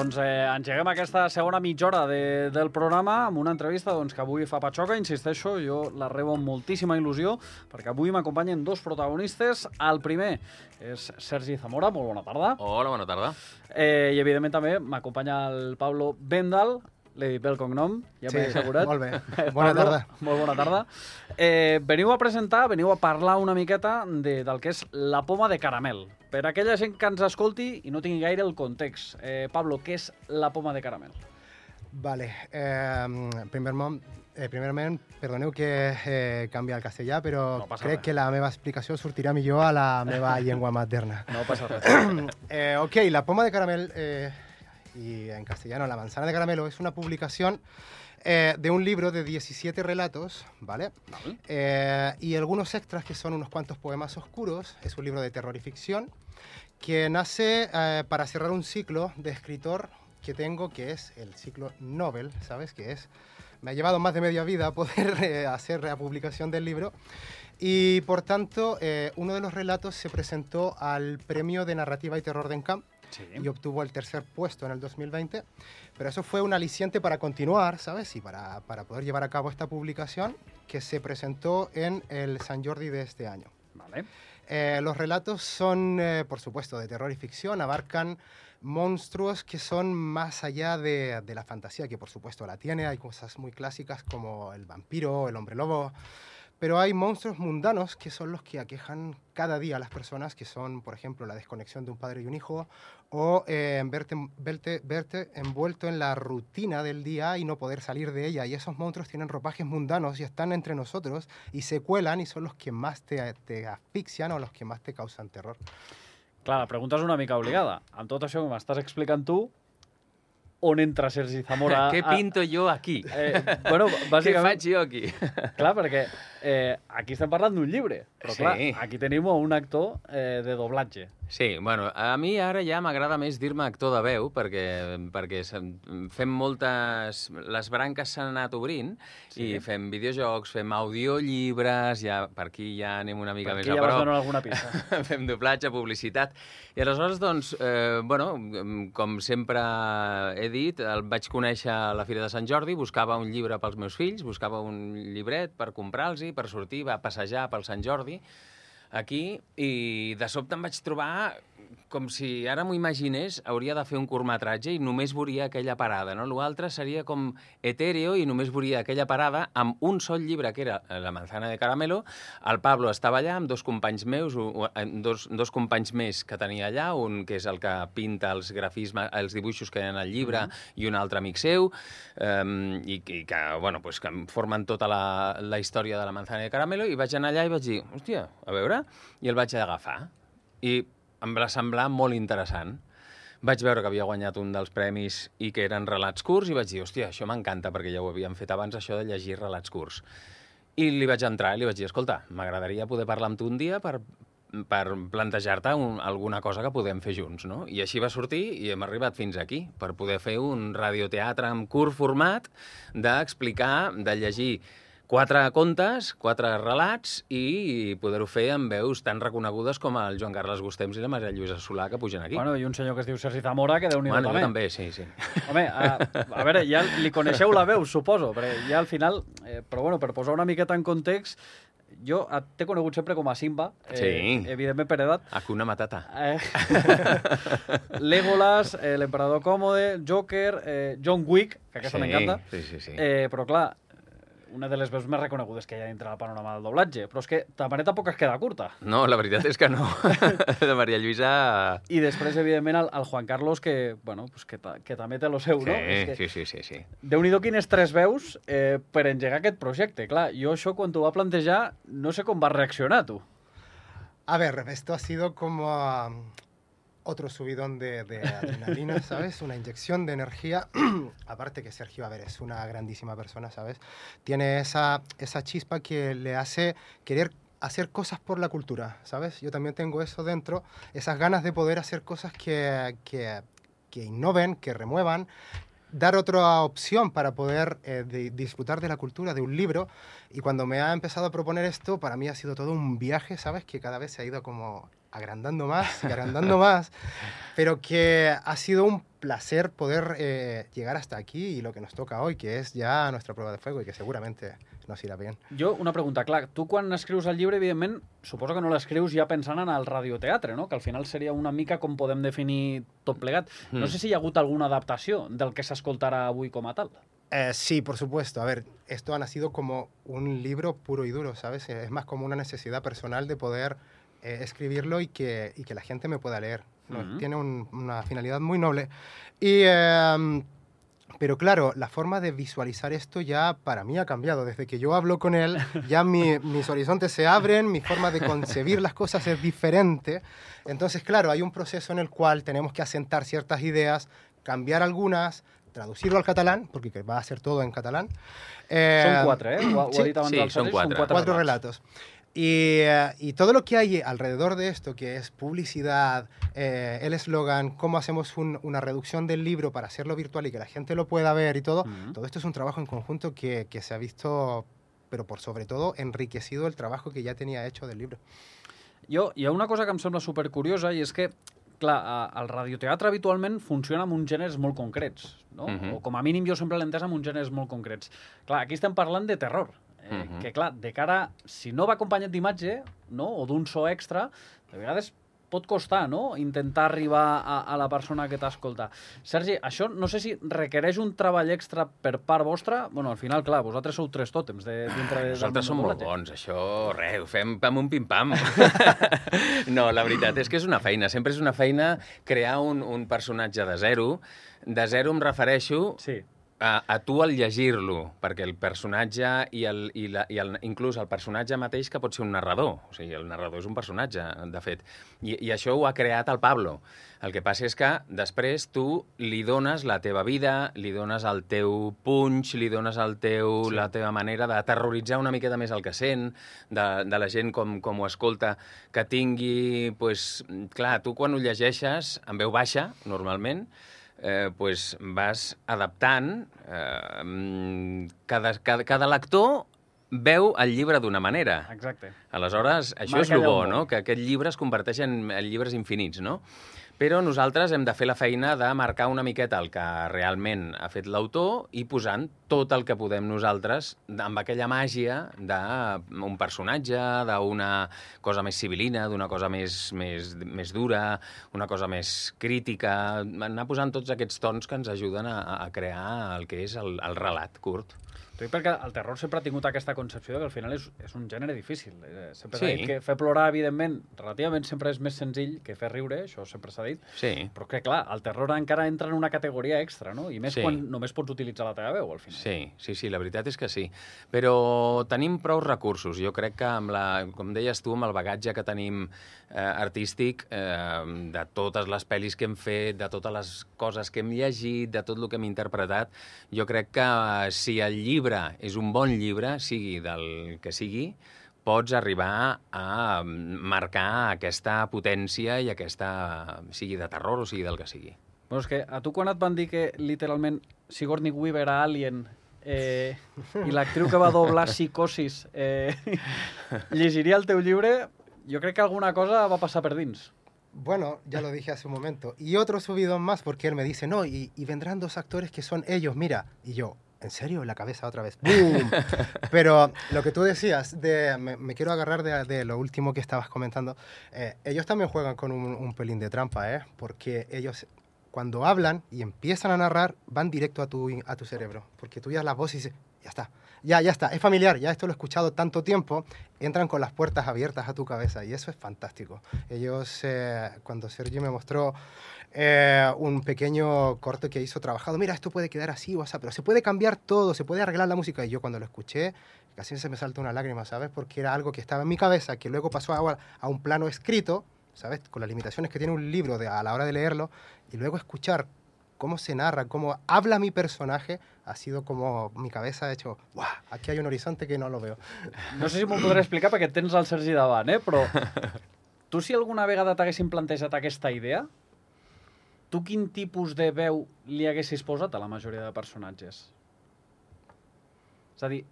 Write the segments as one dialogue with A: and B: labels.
A: Doncs eh, engeguem aquesta segona mitja hora de, del programa amb una entrevista doncs, que avui fa Patxoca, insisteixo, jo la rebo amb moltíssima il·lusió, perquè avui m'acompanyen dos protagonistes. El primer és Sergi Zamora, molt bona tarda.
B: Hola, bona tarda.
A: Eh, I evidentment també m'acompanya el Pablo L'he dit bé el cognom, ja m'he assegurat.
C: molt bé. Bona
A: Pablo,
C: tarda.
A: Molt bona tarda. Eh, veniu a presentar, veniu a parlar una miqueta de, del que és la poma de caramel. Per aquella gent que ens escolti i no tingui gaire el context. Eh, Pablo, què és la poma de caramel?
C: Vale. Eh, primer mom, eh, primerament, perdoneu que eh, canvi al castellà, però
A: No
C: crec
A: res.
C: que la meva explicació sortirà millor a la meva llengua materna.
A: No passa res.
C: Eh, ok, La Poma de Caramel, eh, y en castellano La Manzana de Caramelo, es una publicación eh, de un libro de 17 relatos, ¿vale? Eh, y algunos extras que son unos cuantos poemas oscuros. Es un libro de terror y ficción que nace eh, para cerrar un ciclo de escritor que tengo, que es el ciclo Nobel, ¿sabes? Que es... Me ha llevado más de media vida poder hacer la publicación del libro. Y por tanto, eh, uno de los relatos se presentó al Premio de Narrativa y Terror de Encamp
A: Sí.
C: y obtuvo el tercer puesto en el 2020. Pero eso fue un aliciente para continuar, ¿sabes? Y para, para poder llevar a cabo esta publicación que se presentó en el San Jordi de este año.
A: Vale.
C: Eh, los relatos son, eh, por supuesto, de terror y ficción, abarcan monstruos que son más allá de, de la fantasía, que por supuesto la tiene, hay cosas muy clásicas como el vampiro, el hombre lobo, pero hay monstruos mundanos que son los que aquejan cada día a las personas, que son, por ejemplo, la desconexión de un padre y un hijo, o eh, verte, verte, verte envuelto en la rutina del día y no poder salir de ella. Y esos monstruos tienen ropajes mundanos y están entre nosotros y se cuelan y son los que más te, te asfixian o los que más te causan terror.
A: Clar, la pregunta és una mica obligada. Amb tot això que m'estàs explicant tu, on entra Sergi Zamora?
B: Què
A: a-
B: pinto jo aquí?
A: Eh, bueno,
B: Què
A: bàsicament...
B: faig jo aquí?
A: Clar, perquè eh, aquí estem parlant d'un llibre, però
B: Sí.
A: clar, aquí tenim un actor eh, de doblatge.
B: Sí, bueno, a mi ara ja m'agrada més dir-me actor de veu perquè, perquè fem moltes... Les branques s'han anat obrint
A: Sí.
B: i fem videojocs, fem audiollibres, ja, per aquí ja anem una mica
A: Per
B: més a
A: ja
B: prop.
A: donant alguna pista.
B: fem doblatge, publicitat. I aleshores, doncs, eh, bueno, com sempre he dit, el vaig conèixer a la Fira de Sant Jordi, buscava un llibre pels meus fills, buscava un llibret per per sortir, va passejar pel Sant Jordi, aquí, i de sobte em vaig trobar com si ara m'ho imaginés, hauria de fer un curtmetratge i només veuria aquella parada, no? L'altre seria com etèreo i només veuria aquella parada amb un sol llibre, que era La manzana de caramelo. El Pablo estava allà amb dos companys meus, eh, dos, dos companys més que tenia allà, un que és el que pinta els grafismes, els dibuixos que hi ha en el llibre, i un altre amic seu, um, i, i que, bueno, pues, que formen tota la, la història de La manzana de caramelo, i vaig anar allà i vaig dir, hòstia, a veure, i el vaig agafar. I em va semblar molt interessant. Vaig veure que havia guanyat un dels premis i que eren relats curts i vaig dir, hòstia, això m'encanta, perquè ja ho havíem fet abans, això de llegir relats curts. I li vaig entrar i li vaig dir, escolta, m'agradaria poder parlar amb tu un dia per, per plantejar-te un, alguna cosa que podem fer junts, no? I així va sortir i hem arribat fins aquí, per poder fer un radioteatre amb curt format d'explicar, de llegir quatre contes, quatre relats i poder-ho fer amb veus tan reconegudes com el Joan Carles Gustems i la Maria Lluïsa Solà que pugen aquí.
A: Bueno, i un senyor que es diu Sergi Zamora, que déu nhi
B: bueno
A: també.
B: també, sí, sí.
A: Home, a, a veure, ja li coneixeu la veu, suposo, perquè ja al final... Eh, però bueno, per posar una miqueta en context, jo t'he conegut sempre com a Simba, eh,
B: Sí.
A: evidentment per edat.
B: Hakuna Matata.
A: Eh, Legolas, eh, l'emperador còmode, Joker, eh, John Wick, que aquesta
B: Sí,
A: m'encanta.
B: sí, sí, sí.
A: Eh, però clar, una de les veus més reconegudes que hi ha dintre del panorama del doblatge. Però és que Tamaret tampoc es queda curta.
B: No, la veritat és que no. de Maria Lluïsa...
A: I després, evidentment, el, el Juan Carlos, que, bueno, pues que, ta, que també té lo seu, no? És que,
B: Sí, sí, sí, sí, sí.
A: Déu-n'hi-do quines tres veus eh, per engegar aquest projecte. Clar, jo això quan t'ho va plantejar no sé com vas reaccionar tu.
C: A ver, esto ha sido como otro subidón de, de adrenalina, ¿sabes? Una inyección de energía. Aparte que Sergio, a ver, es una grandísima persona, ¿sabes? Tiene esa, esa chispa que le hace querer hacer cosas por la cultura, ¿sabes? Yo también tengo eso dentro, esas ganas de poder hacer cosas que, que, que innoven, que remuevan, dar otra opción para poder eh, de- disfrutar de la cultura, de un libro. Y cuando me ha empezado a proponer esto, para mí ha sido todo un viaje, ¿sabes? Que cada vez se ha ido como agrandando más y agrandando más. pero que ha sido un placer poder eh, llegar hasta aquí y lo que nos toca hoy, que es ya nuestra prueba de fuego y que seguramente nos irà bé.
A: Jo, una pregunta, clar, tu quan escrius el llibre, evidentment, suposo que no l'escrius ja pensant en el radioteatre, no? que al final seria una mica com podem definir tot plegat. No
B: Mm.
A: sé si hi ha hagut alguna adaptació del que s'escoltarà avui com a tal.
C: Eh, sí, por supuesto. A ver, esto ha nacido como un libro puro y duro, ¿sabes? Es más como una necesidad personal de poder eh, escribirlo y que, y que la gente me pueda leer. Tiene un- una finalidad muy noble. Y, eh, pero claro, la forma de visualizar esto ya para mí ha cambiado. Desde que yo hablo con él, ya mi- mis horizontes se abren, mi forma de concebir las cosas es diferente. Entonces, claro, hay un proceso en el cual tenemos que asentar ciertas ideas, cambiar algunas, traducirlo al catalán, porque que va a ser todo en catalán. Eh,
A: Són quatre, eh?
C: Sí,
B: quatre,
C: cuatro relatos. Y, eh, y todo lo que hay alrededor de esto, que es publicidad, eh, el eslogan, cómo hacemos un- una reducción del libro para hacerlo virtual y que la gente lo pueda ver y todo,
A: Ujú.
C: todo esto es un trabajo en conjunto que, que se ha visto, pero por sobre todo enriquecido el trabajo que ya tenía hecho del libro.
A: Jo, hi ha una cosa que em sembla supercuriosa i és que, clar, a- el radioteatre habitualment funciona amb uns gèneres molt concrets, no?
B: Mhm.
A: O com a mínim jo sempre l'he entès amb uns gèneres molt concrets. Clar, aquí estem parlant de terror, eh,
B: Mhm.
A: que clar, de cara, si no va acompanyat d'imatge, no?, o d'un so extra, de vegades pot costar, no?, intentar arribar a, a la persona que t'escolta. Sergi, això no sé si requereix un treball extra per part vostra. Bueno, al final, clar, vosaltres sou tres tòtems de, dintre de,
B: Nosaltres som molt bons, això, res, ho fem pam un pim-pam. no, la veritat és que és una feina, sempre és una feina crear un, un personatge de zero. De zero em refereixo
A: Sí.
B: A, a tu al llegir-lo, perquè el personatge i, el, i, la, i el, inclús el personatge mateix que pot ser un narrador, o sigui, el narrador és un personatge, de fet, i, i això ho ha creat el Pablo. El que passa és que després tu li dones la teva vida, li dones el teu punch, li dones el teu, sí. la teva manera d'aterroritzar una miqueta més el que sent, de, de la gent com, com ho escolta, que tingui... Pues, clar, tu quan ho llegeixes en veu baixa, normalment, eh, pues vas adaptant. Eh, cada, cada, cada lector veu el llibre d'una manera.
A: Exacte.
B: Aleshores, això
A: Marca
B: és el bo, no? que aquest llibre es converteix en, en llibres infinits, no? Però nosaltres hem de fer la feina de marcar una miqueta el que realment ha fet l'autor i posant tot el que podem nosaltres amb aquella màgia d'un personatge, d'una cosa més civilina, d'una cosa més, més, més dura, una cosa més crítica, anar posant tots aquests tons que ens ajuden a, a crear el que és el, el relat curt.
A: T'ho dic perquè el terror sempre ha tingut aquesta concepció que al final és, és un gènere difícil. Eh, sempre s'ha
B: Sí.
A: dit que fer plorar, evidentment, relativament sempre és més senzill que fer riure, això sempre s'ha dit,
B: Sí.
A: però que, clar, el terror encara entra en una categoria extra, no? I més
B: Sí.
A: quan només pots utilitzar la teva veu, al final.
B: Sí, sí, sí, la veritat és que sí. Però tenim prou recursos. Jo crec que, amb la, com deies tu, amb el bagatge que tenim eh, artístic, eh, de totes les pel·lis que hem fet, de totes les coses que hem llegit, de tot el que hem interpretat, jo crec que eh, si el llibre és un bon llibre, sigui del que sigui, pots arribar a mm, marcar aquesta potència i aquesta, sigui de terror o sigui del que sigui.
A: Bueno, és que a tu quan et van dir que literalment Sigourney Weaver era Alien eh, i l'actriu que va doblar Psicosis eh, llegiria el teu llibre, jo crec que alguna cosa va passar per dins.
C: Bueno, ya lo dije hace un momento. Y otro subidón más porque él me dice, no, y, y vendrán dos actores que son ellos, mira. Y yo, ¿en serio? La cabeza otra vez. ¡Boom! Pero lo que tú decías, de, me, me quiero agarrar de, de lo último que estabas comentando. Eh, ellos también juegan con un, un pelín de trampa, ¿eh? Porque ellos, cuando hablan y empiezan a narrar, van directo a tu, a tu cerebro. Porque tú ya las voces y dices, ya está. Ya, ya está. Es familiar. Ya esto lo he escuchado tanto tiempo. Entran con las puertas abiertas a tu cabeza. Y eso es fantástico. Ellos, eh, cuando Sergio me mostró eh, un pequeño corte que hizo trabajado, mira, esto puede quedar así o así, pero se puede cambiar todo, se puede arreglar la música. Y yo cuando lo escuché, casi se me salta una lágrima, ¿sabes? Porque era algo que estaba en mi cabeza, que luego pasó a, a un plano escrito, ¿sabes? Con las limitaciones que tiene un libro de, a la hora de leerlo, y luego escuchar cómo se narra, cómo habla mi personaje, ha sido como mi cabeza ha hecho, ¡guau! Aquí hay un horizonte que no lo veo.
A: No sé si m'ho podré explicar perquè tens el Sergi davant, eh? però tu si alguna vegada t'haguessin plantejat aquesta idea, tu quin tipus de veu li haguessis posat a la majoria de personatges? És a dir,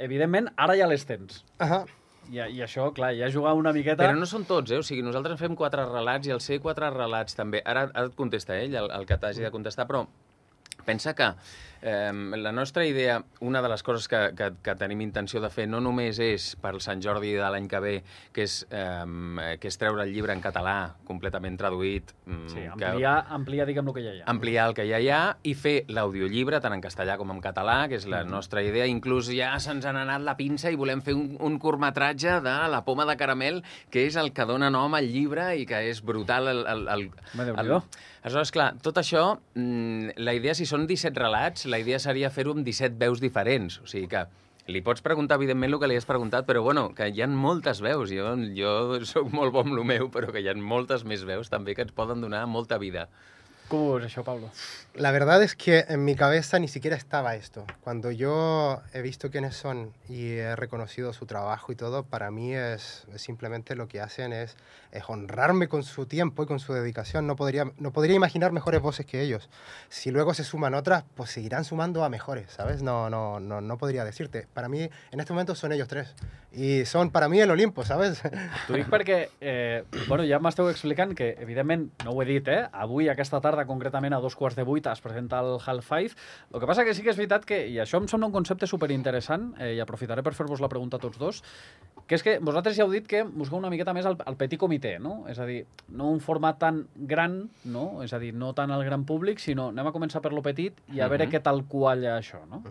A: evidentment, ara ja les tens.
C: Ajá.
A: I, I això, clar, ja jugar una miqueta...
B: Però no són tots, eh? O sigui, nosaltres fem quatre relats i el C quatre relats també. Ara, ara et contesta ell, el, el que t'hagi de contestar, però pensa que eh, la nostra idea, una de les coses que, que, que tenim intenció de fer no només és per Sant Jordi de l'any que ve, que és, eh, que és treure el llibre en català completament traduït. mm,
A: Sí,
B: que-
A: ampliar, ampliar diguem, el que ja hi ha.
B: ampliar el que ja hi ha i fer l'audiollibre tant en castellà com en català, que és la nostra idea. Inclús ja se'ns ha anat la pinça i volem fer un, un curtmetratge de La poma de caramel, que és el que dona nom al llibre i que és brutal. El, el, el, el,
A: Déu-n'hi-do.
B: Aleshores, clar, tot això, mm, la idea, si són 17 relats, la idea seria fer-ho amb 17 veus diferents. O sigui que li pots preguntar, evidentment, el que li has preguntat, però, bueno, que hi ha moltes veus. Jo, jo sóc molt bon el meu, però que hi ha moltes més veus també que ens poden donar molta vida.
A: Ho veus, això, Pablo?
C: La verdad es que en mi cabeza ni siquiera estaba esto. Cuando yo he visto quiénes son y he reconocido su trabajo y todo, para mí es, es simplemente lo que hacen es, es honrarme con su tiempo y con su dedicación. No podría, no podría imaginar mejores voces que ellos. Si luego se suman otras, pues seguirán sumando a mejores, ¿sabes? No, no, no, no podría decirte. Para mí, en este momento son ellos tres. Y son para mí el Olimpo, ¿sabes?
A: T'ho dic perquè, eh, bueno, ja m'esteu explicant que, evidentment, no ho he dit, eh? Avui, aquesta tarda, concretament a dos quarts de vuit, es presenta el Half-Five. El que passa que sí que és veritat que, i això em sembla un concepte superinteressant, eh, i aprofitaré per fer-vos la pregunta a tots dos, que és que vosaltres ja heu dit que busqueu una miqueta més el, el petit comitè, no? És a dir, no un format tan gran, no? És a dir, no tant al gran públic, sinó anem a començar per lo petit i a veure
B: Mhm.
A: què tal qualla això, no?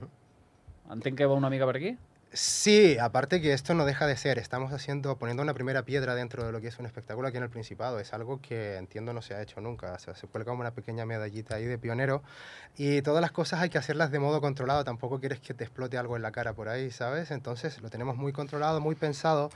A: Entenc que va una mica per aquí?
C: Sí, aparte que esto no deja de ser, estamos haciendo, poniendo una primera piedra dentro de lo que es un espectáculo aquí en el Principado. Es algo que entiendo no se ha hecho nunca. Se cuelga como una pequeña medallita ahí de pionero. Y todas las cosas hay que hacerlas de modo controlado. Tampoco quieres que te explote algo en la cara por ahí, ¿sabes? Entonces lo tenemos muy controlado, muy pensado.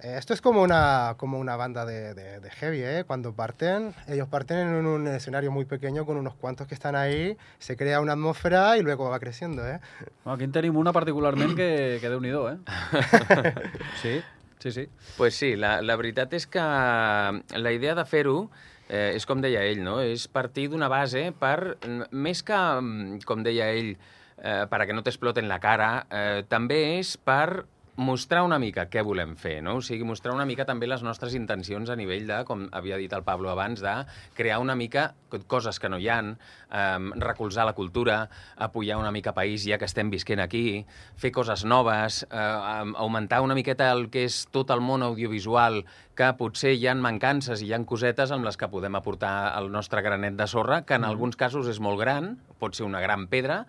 C: Eh, esto es como una, como una banda de, de, de heavy, ¿eh? Cuando parten, ellos parten en un, un escenario muy pequeño con unos cuantos que están ahí, se crea una atmósfera y luego va creciendo, ¿eh?
A: Bueno, aquí en tenim una particularment que, que eh? Sí, sí, sí.
B: pues sí, la, la veritat és que la idea de fer-ho eh, és com deia ell, no? És partir d'una base per, mm, més que, mm, com deia ell, eh, per a que no t'exploten la cara, eh, també és per mostrar una mica què volem fer, no? O sigui, mostrar una mica també les nostres intencions a nivell de, com havia dit el Pablo abans, de crear una mica coses que no hi han, eh, recolzar la cultura, apoyar una mica país ja que estem visquent aquí, fer coses noves, eh, augmentar una miqueta el que és tot el món audiovisual, que potser hi han mancances i hi han cosetes amb les que podem aportar el nostre granet de sorra, que en alguns casos és molt gran, pot ser una gran pedra,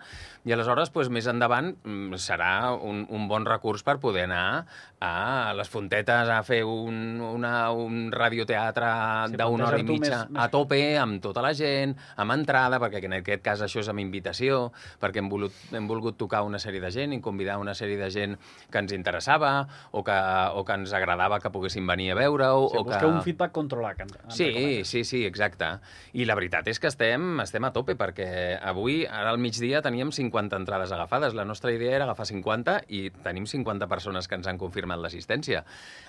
B: i aleshores doncs, més endavant mm, serà un, un bon recurs per poder anar a les fontetes a fer un, una, un radioteatre
A: Sí,
B: d'una hora i mitja
A: més- més-
B: a tope, amb tota la gent, amb entrada, perquè en aquest cas això és amb invitació, perquè hem volgut, hem volgut tocar una sèrie de gent i convidar una sèrie de gent que ens interessava o que, o que ens agradava que poguessin venir a veure-ho.
A: O sigui,
B: o que...
A: un feedback controlat. En,
B: Sí, sí, sí, exacte. I la veritat és que estem, estem a tope, perquè avui, ara al migdia, teníem 50 entrades agafades. La nostra idea era agafar 50 i tenim 50 persones que ens han confirmat l'assistència.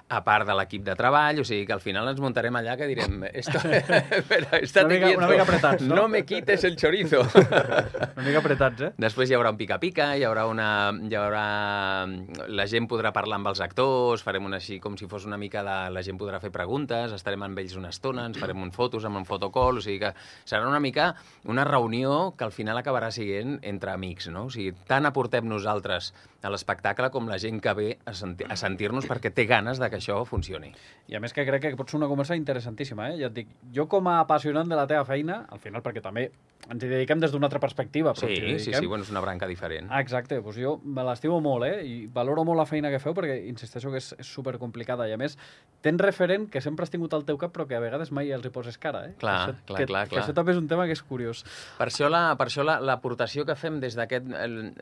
B: A part de l'equip de treball, o sigui que al final ens muntarem allà que direm esto, espera, estate
A: Una mica- una mica apretats, no?
B: no me quites el chorizo.
A: Una mica apretats, eh?
B: Després hi haurà un pica-pica, hi haurà una... Hi haurà... La gent podrà parlar amb els actors, farem una així com si fos una mica de... La gent podrà fer preguntes, estarem amb ells una estona, ens farem un fotos amb un fotocall, o sigui que serà una mica una reunió que al final acabarà sent entre amics, no? O sigui, tant aportem nosaltres a l'espectacle com la gent que ve a, senti a sentir-nos perquè té ganes de que això funcioni.
A: I a més que crec que pot ser una conversa interessantíssima, eh? Ja et dic, jo com a apassionant de la teva feina, al final perquè també ens hi dediquem des d'una altra perspectiva, però
B: Sí, sí, sí, bueno, és una branca diferent.
A: Exacte, doncs jo me l'estimo molt, eh? I valoro molt la feina que feu perquè insisteixo que és, és supercomplicada i a més tens referent que sempre has tingut al teu cap però que a vegades mai els hi poses cara, eh?
B: Clar,
A: que, això-
B: clar,
A: que,
B: clar,
A: Que
B: clar.
A: això també és un tema que és curiós.
B: Per això la- per això la- l'aportació que fem des d'aquest...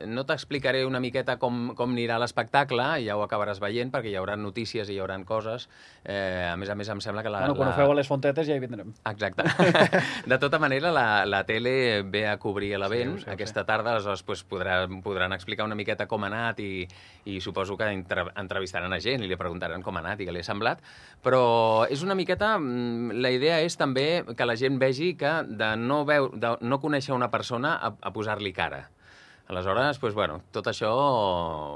B: No t'explicaré una miqueta com, com anirà l'espectacle, ja ho acabaràs veient, perquè hi haurà notícies i hi haurà coses. Eh, a més a més, em sembla que la...
A: bueno, quan
B: la...
A: ho feu a les fontetes ja hi vindrem.
B: Exacte. De tota manera, la, la tele ve a cobrir l'event
A: Sí, sé, ho
B: aquesta tarda, aleshores pues, podrà, podran explicar una miqueta com ha anat i, i suposo que entre, entrevistaran a gent i li preguntaran com ha anat i què li ha semblat, però és una miqueta... mm, La idea és també que la gent vegi que de no, veu, de no conèixer una persona a, a posar-li cara. Aleshores, doncs, bueno, tot això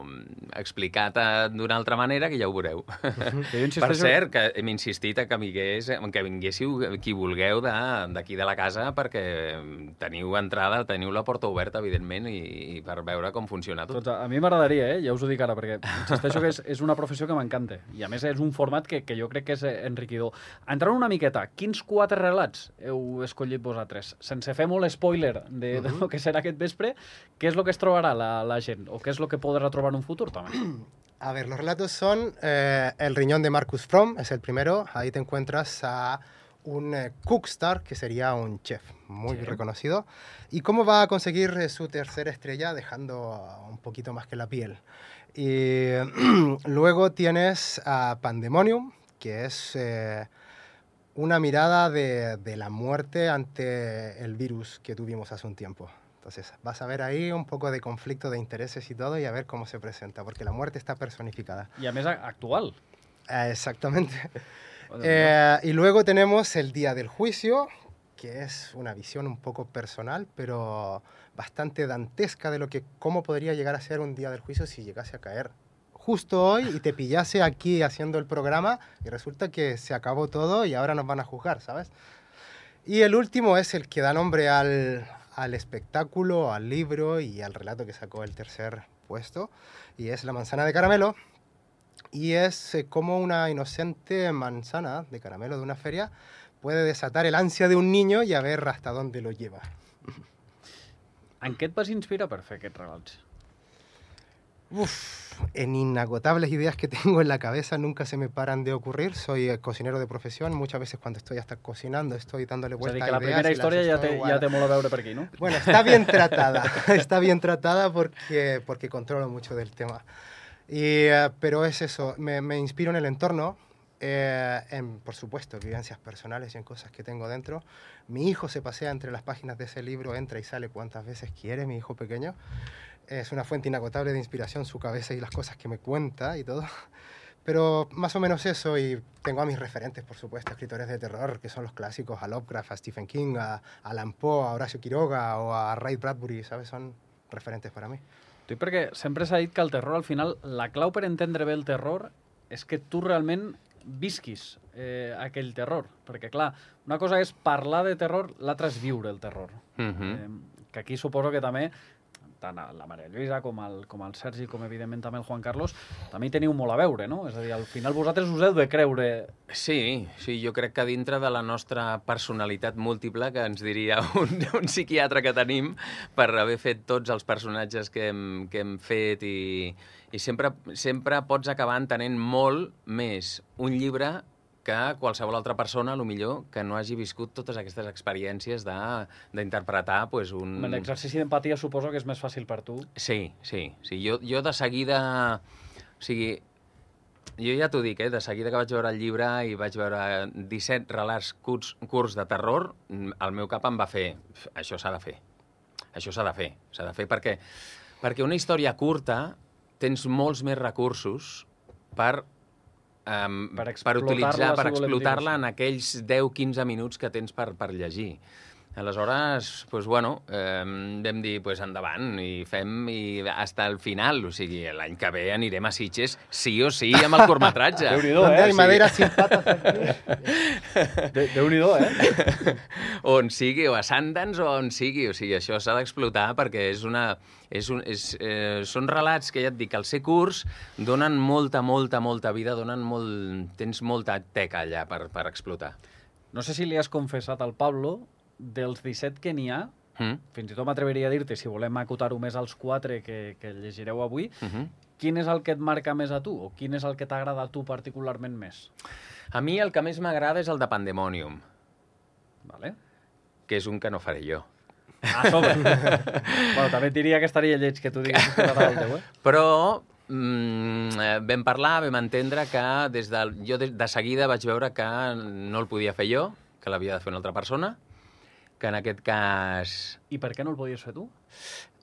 B: mm, explicat eh, d'una altra manera que ja ho veureu.
A: Que jo
B: Per cert, que hem insistit a que, vingués, que vinguéssiu qui vulgueu d'aquí de, de la casa perquè teniu entrada, teniu la porta oberta, evidentment, i, i per veure com funciona tot.
A: A, mi m'agradaria, eh? ja us ho dic ara, perquè insisteixo que és, és una professió que m'encanta. I a més és un format que, que jo crec que és eh, enriquidor. Entrant una miqueta, quins quatre relats heu escollit vosaltres? Sense fer molt spoiler de, de lo que serà aquest vespre, què és el que es trobarà la, la gent? O què és el que podrà trobar en un futur, també?
C: A ver, los relatos son eh, El riñón de Marcus Fromm, es el primero. Ahí te encuentras a un eh, cookstar, que sería un chef muy
A: Sí.
C: reconocido. Y cómo va a conseguir eh, su tercera estrella dejando ah, un poquito más que la piel. Y luego tienes a Pandemonium, que es eh, una mirada de, de la muerte ante el virus que tuvimos hace un tiempo. Entonces, vas a ver ahí un poco de conflicto de intereses y todo y a ver cómo se presenta, porque la muerte está personificada.
A: I a més a- actual.
C: Eh, exactamente. Eh, y luego tenemos el día del juicio, que es una visión un poco personal, pero bastante dantesca de lo que cómo podría llegar a ser un día del juicio si llegase a caer justo hoy y te pillase aquí haciendo el programa y resulta que se acabó todo y ahora nos van a juzgar, ¿sabes? Y el último es el que da nombre al, al espectáculo, al libro y al relato que sacó el tercer puesto, y es La manzana de caramelo. Y es eh, como una inocente manzana de caramelo de una feria puede desatar el ansia de un niño y a ver hasta dónde lo lleva.
A: En què et vas inspirar per fer aquests relats?
C: Uf, en inagotables ideas que tengo en la cabeza nunca se me paran de ocurrir. Soy eh, cocinero de profesión, muchas veces cuando estoy hasta cocinando estoy dándole
A: a
C: vuelta
A: dir,
C: a
A: que la
C: ideas
A: primera
C: y las
A: història ja
C: estoy
A: té, ja
C: guardando.
A: té molt a veure per aquí, no?
C: Bueno, está bien tratada, está bien tratada porque, porque controlo mucho del tema. Y, eh, pero es eso, me, me inspiro en el entorno, eh, en, por supuesto, vivencias personales y en cosas que tengo dentro. Mi hijo se pasea entre las páginas de ese libro, entra y sale cuantas veces quiere, mi hijo pequeño. Es una fuente inagotable de inspiración su cabeza y las cosas que me cuenta y todo. Pero más o menos eso, y tengo a mis referentes, por supuesto, escritores de terror, que son los clásicos, a Lovecraft, a Stephen King, a, Alan Poe, a Horacio Quiroga o a Ray Bradbury, ¿sabes? Son referentes para mí.
A: Dic perquè sempre s'ha dit que el terror, al final, la clau per entendre bé el terror és que tu realment visquis eh, aquell terror. Perquè, clar, una cosa és parlar de terror, l'altra és viure el terror.
B: Mhm.
A: eh, que aquí suposo que també tant la Maria Lluïsa com el, com el Sergi, com evidentment també el Juan Carlos, també hi teniu molt a veure, no? És a dir, al final vosaltres us heu de creure...
B: Sí, sí, jo crec que dintre de la nostra personalitat múltiple, que ens diria un, un psiquiatre que tenim, per haver fet tots els personatges que hem, que hem fet i, i sempre, sempre pots acabar entenent molt més un llibre que qualsevol altra persona, a lo millor, que no hagi viscut totes aquestes experiències de- d'interpretar pues, un...
A: Mm. L'exercici d'empatia suposo que és més fàcil per tu.
B: Sí, sí. sí. Jo, jo de seguida... O sigui, jo ja t'ho dic, eh? de seguida que vaig veure el llibre i vaig veure 17 relats curts, curts de terror, el meu cap em va fer... "Pf, Això s'ha de fer. Això s'ha de fer. S'ha de fer perquè, perquè una història curta tens molts més recursos per um,
A: Per
B: per
A: explotar-la,
B: utilitzar, per
A: si
B: explotar-la en aquells 10-15 minuts que tens per, per llegir. Aleshores, pues, bueno, eh, vam dir, pues, endavant, i fem i hasta el final. O sigui, l'any que ve anirem a Sitges sí o sí amb el curtmetratge.
A: Déu-n'hi-do, eh? Sí.
C: madera sin patas aquí.
A: De, Déu-n'hi-do, eh?
B: on sigui, o a Sundance o on sigui. O sigui, això s'ha d'explotar perquè és una... És un, és, eh, són relats que ja et dic, al ser curts, donen molta, molta, molta vida, donen molt... Tens molta teca allà per, per explotar.
A: No sé si li has confessat al Pablo, dels 17 que n'hi ha,
B: Mm?
A: fins i tot m'atreveria a dir-te, si volem acotar-ho més als 4 que, que llegireu avui,
B: Uh -huh.
A: quin és el que et marca més a tu? O quin és el que t'agrada a tu particularment més?
B: A mi el que més m'agrada és el de Pandemonium,
A: Vale?
B: que és un que no faré jo.
A: A sobre. bueno, també et diria que estaria lleig que tu diguessis que t'agrada el teu, eh?
B: Però mm, eh, vam parlar, vam entendre que des del, jo de, de seguida vaig veure que no el podia fer jo, que l'havia de fer una altra persona, que en aquest cas...
A: I per què no el podies fer tu?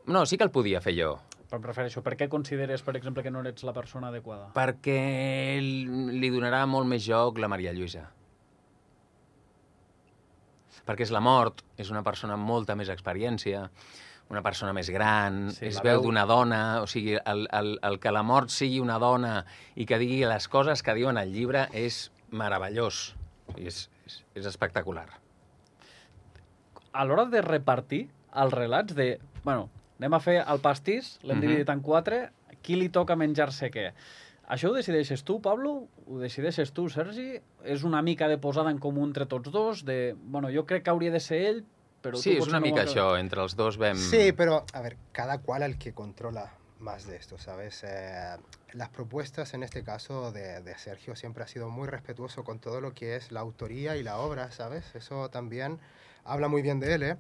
B: No, sí que el podia fer jo,
A: Em refereixo, per què consideres, per exemple, que no ets la persona adequada?
B: perquè li donarà molt més joc la Maria Lluïsa. Perquè és la mort, és una persona amb molta més experiència, una persona més gran,
A: Sí, la
B: veu
A: veu-
B: d'una dona, o sigui, el, el, el que la mort sigui una dona i que digui les coses que diuen al llibre és meravellós. És, és, és espectacular.
A: A l'hora de repartir els relats de... Bueno, anem a fer el pastís, l'hem
B: Mhm.
A: dividit en quatre, qui li toca menjar-se què? Això ho decideixes tu, Pablo? Ho decideixes tu, Sergi? És una mica de posada en comú entre tots dos? De, bueno, jo crec que hauria de ser ell, però
B: sí,
A: tu
B: és una
A: no
B: mica això, entre els dos vam...
C: Sí, pero a ver, cada cual el que controla más de esto, ¿sabes? Eh, las propuestas en este caso de, de Sergio siempre ha sido muy respetuoso con todo lo que es la autoría y la obra, ¿sabes? Eso también habla muy bien de él, ¿eh?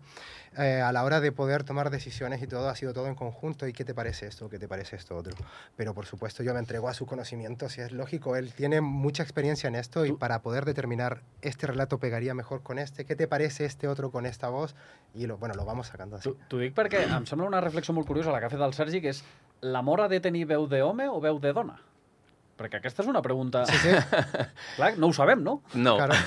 C: Eh, a la hora de poder tomar decisiones y todo, ha sido todo en conjunto. ¿Y qué te parece esto? ¿Qué te parece esto otro? Pero por supuesto yo me entrego a su conocimiento, si es lógico, él tiene mucha experiencia en esto y para poder determinar este relato pegaría mejor con este, ¿qué te parece este otro con esta voz? Y lo, bueno, lo vamos sacando así.
A: T'ho dic perquè em sembla una reflexió molt curiosa la que ha fet el Sergi, que és l'amor ha de tenir veu d'home o veu de dona? Perquè aquesta és una pregunta...
C: Sí, sí.
A: Clar, no ho sabem, no?
B: No.
C: Claro.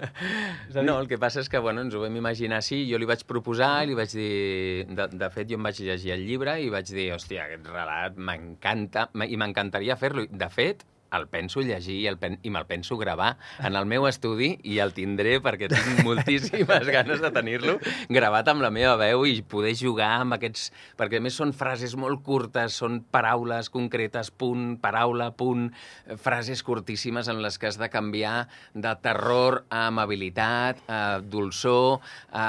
A: És a dir,
B: No, el que passa és que bueno, ens ho vam imaginar així, jo li vaig proposar li vaig dir... De, de fet, jo em vaig llegir el llibre i vaig dir, hòstia, aquest relat m'encanta i m'encantaria fer-lo. De fet, el penso llegir i, el pen, i me'l penso gravar en el meu estudi i el tindré perquè tinc moltíssimes ganes de tenir-lo gravat amb la meva veu i poder jugar amb aquests... Perquè a més són frases molt curtes, són paraules concretes, punt, paraula, punt, eh, frases curtíssimes en les que has de canviar de terror a amabilitat, a dolçor, a...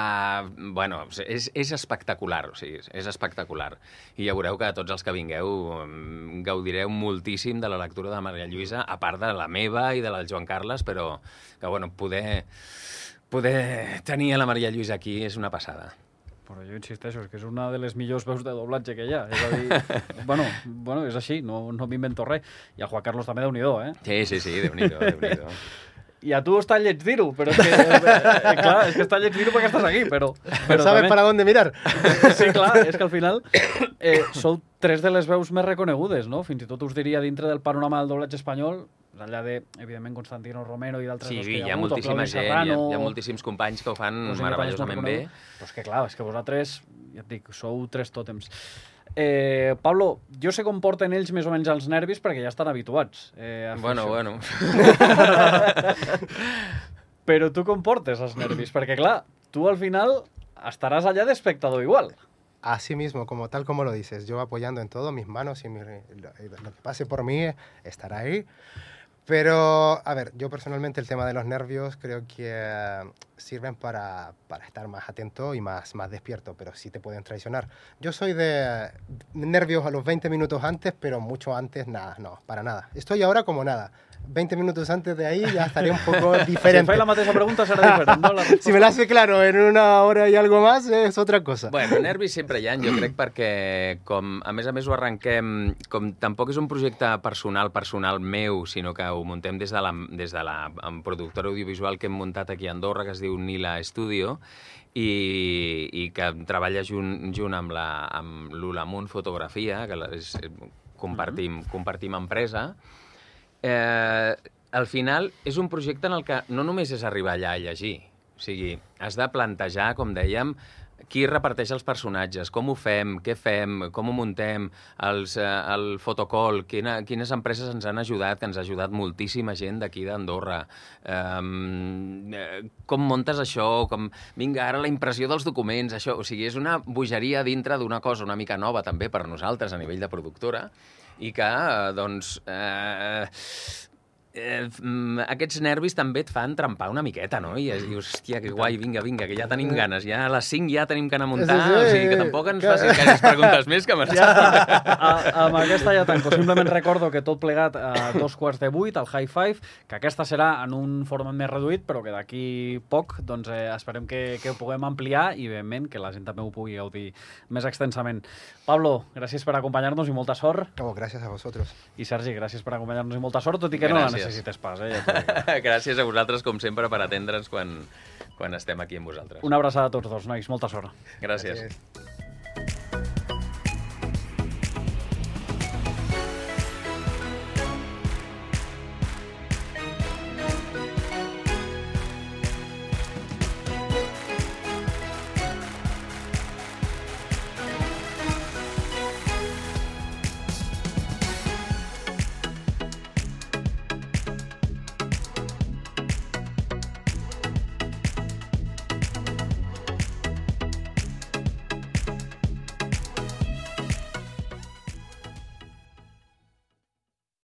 B: Bueno, és, és espectacular, o sigui, és espectacular. I ja veureu que tots els que vingueu gaudireu moltíssim de la lectura de Maria Lluïsa, a part de la meva i de la del Joan Carles, però que, bueno, poder, poder tenir a la Maria Lluïsa aquí és una passada.
A: Però jo insisteixo, és que és una de les millors veus de doblatge que hi ha. És a dir, bueno, bueno, és així, no, no m'invento res. I el Juan Carlos també, déu nhi eh?
B: Sí, sí, sí, déu-n'hi-do, déu nhi
A: I a tu està lleig dir-ho, però és que, eh, clar, és que està lleig dir-ho perquè estàs aquí, però... però
C: ¿Sabes
A: també-
C: para dónde mirar?
A: Sí, clar, és que al final eh, sou tres de les veus més reconegudes, no? Fins i tot us diria dintre del panorama del doblatge espanyol, més enllà de, evidentment, Constantino Romero i d'altres
B: Sí,
A: dos que
B: hi
A: hi
B: ha
A: hagut, o
B: moltíssima gent, hi ha,
A: Serrano,
B: hi ha moltíssims companys que ho fan meravellosament bé.
A: Però és que, clar, és que vosaltres, ja et dic, sou tres tòtems. Eh, Pablo, jo sé com porten ells més o menys els nervis perquè ja estan habituats eh, a
B: Bueno,
A: això.
B: bueno.
A: Però tu com portes els nervis? Perquè, clar, tu al final estaràs allà d'espectador igual.
C: Así mismo, como tal como lo dices, yo apoyando en todo, mis manos y mi- lo, lo que pase por mí estará ahí. Pero, a ver, yo personalmente el tema de los nervios creo que eh, sirven para, para estar más atento y más, más despierto, pero sí te pueden traicionar. Yo soy de nervios a los 20 minutos antes, pero mucho antes nada, no, para nada. Estoy ahora como nada. 20 minutos antes de ahí ya estaría un poco
A: Si
C: diferente.
A: faig la mateixa pregunta serà diferent, no? La resposta.
C: Si me lo hace claro en una hora y algo más, es otra cosa.
B: Bueno, nervis sempre hi ha, jo crec, perquè com, a més a més ho arrenquem, com tampoc és un projecte personal, personal meu, sinó que ho muntem des de la, des de la productora audiovisual que hem muntat aquí a Andorra, que es diu Nila Studio, i, i que treballa junt, junt amb la amb l'Ulamunt Fotografia, que la, és, compartim, compartim empresa, eh, al final és un projecte en el que no només és arribar allà a llegir, o sigui, has de plantejar, com dèiem, qui reparteix els personatges, com ho fem, què fem, com ho muntem, els, eh, el fotocall, quina, quines empreses ens han ajudat, que ens ha ajudat moltíssima gent d'aquí d'Andorra. Um, eh, com muntes això, com... Vinga, ara la impressió dels documents, això... O sigui, és una bogeria dintre d'una cosa una mica nova també per nosaltres a nivell de productora i que, eh, doncs, eh, eh, mm, aquests nervis també et fan trempar una miqueta, no? I es dius, hòstia, que guai, vinga, vinga, que ja tenim ganes. Ja a les 5 ja tenim que anar a muntar,
C: Sí, sí,
B: o sigui que
C: sí.
B: tampoc ens
C: Que-
B: facin gaires preguntes més que m'estàs
A: Ja, a, amb aquesta ja tanco. Simplement recordo que tot plegat a dos quarts de vuit, al High Five, que aquesta serà en un format més reduït, però que d'aquí poc doncs, eh, esperem que, que ho puguem ampliar i, evidentment, que la gent també ho pugui gaudir més extensament. Pablo, gràcies per acompanyar-nos i molta sort.
C: Oh, gracias a vosotros.
A: I Sergi, gràcies per acompanyar-nos i molta sort, tot i que no
B: Gràcies.
A: Necessites pas. Eh, ja.
B: Gràcies a vosaltres, com sempre, per atendre'ns quan, quan estem aquí amb vosaltres.
A: Una abraçada a tots dos, nois. Molta sort.
B: Gràcies.
C: Gracias.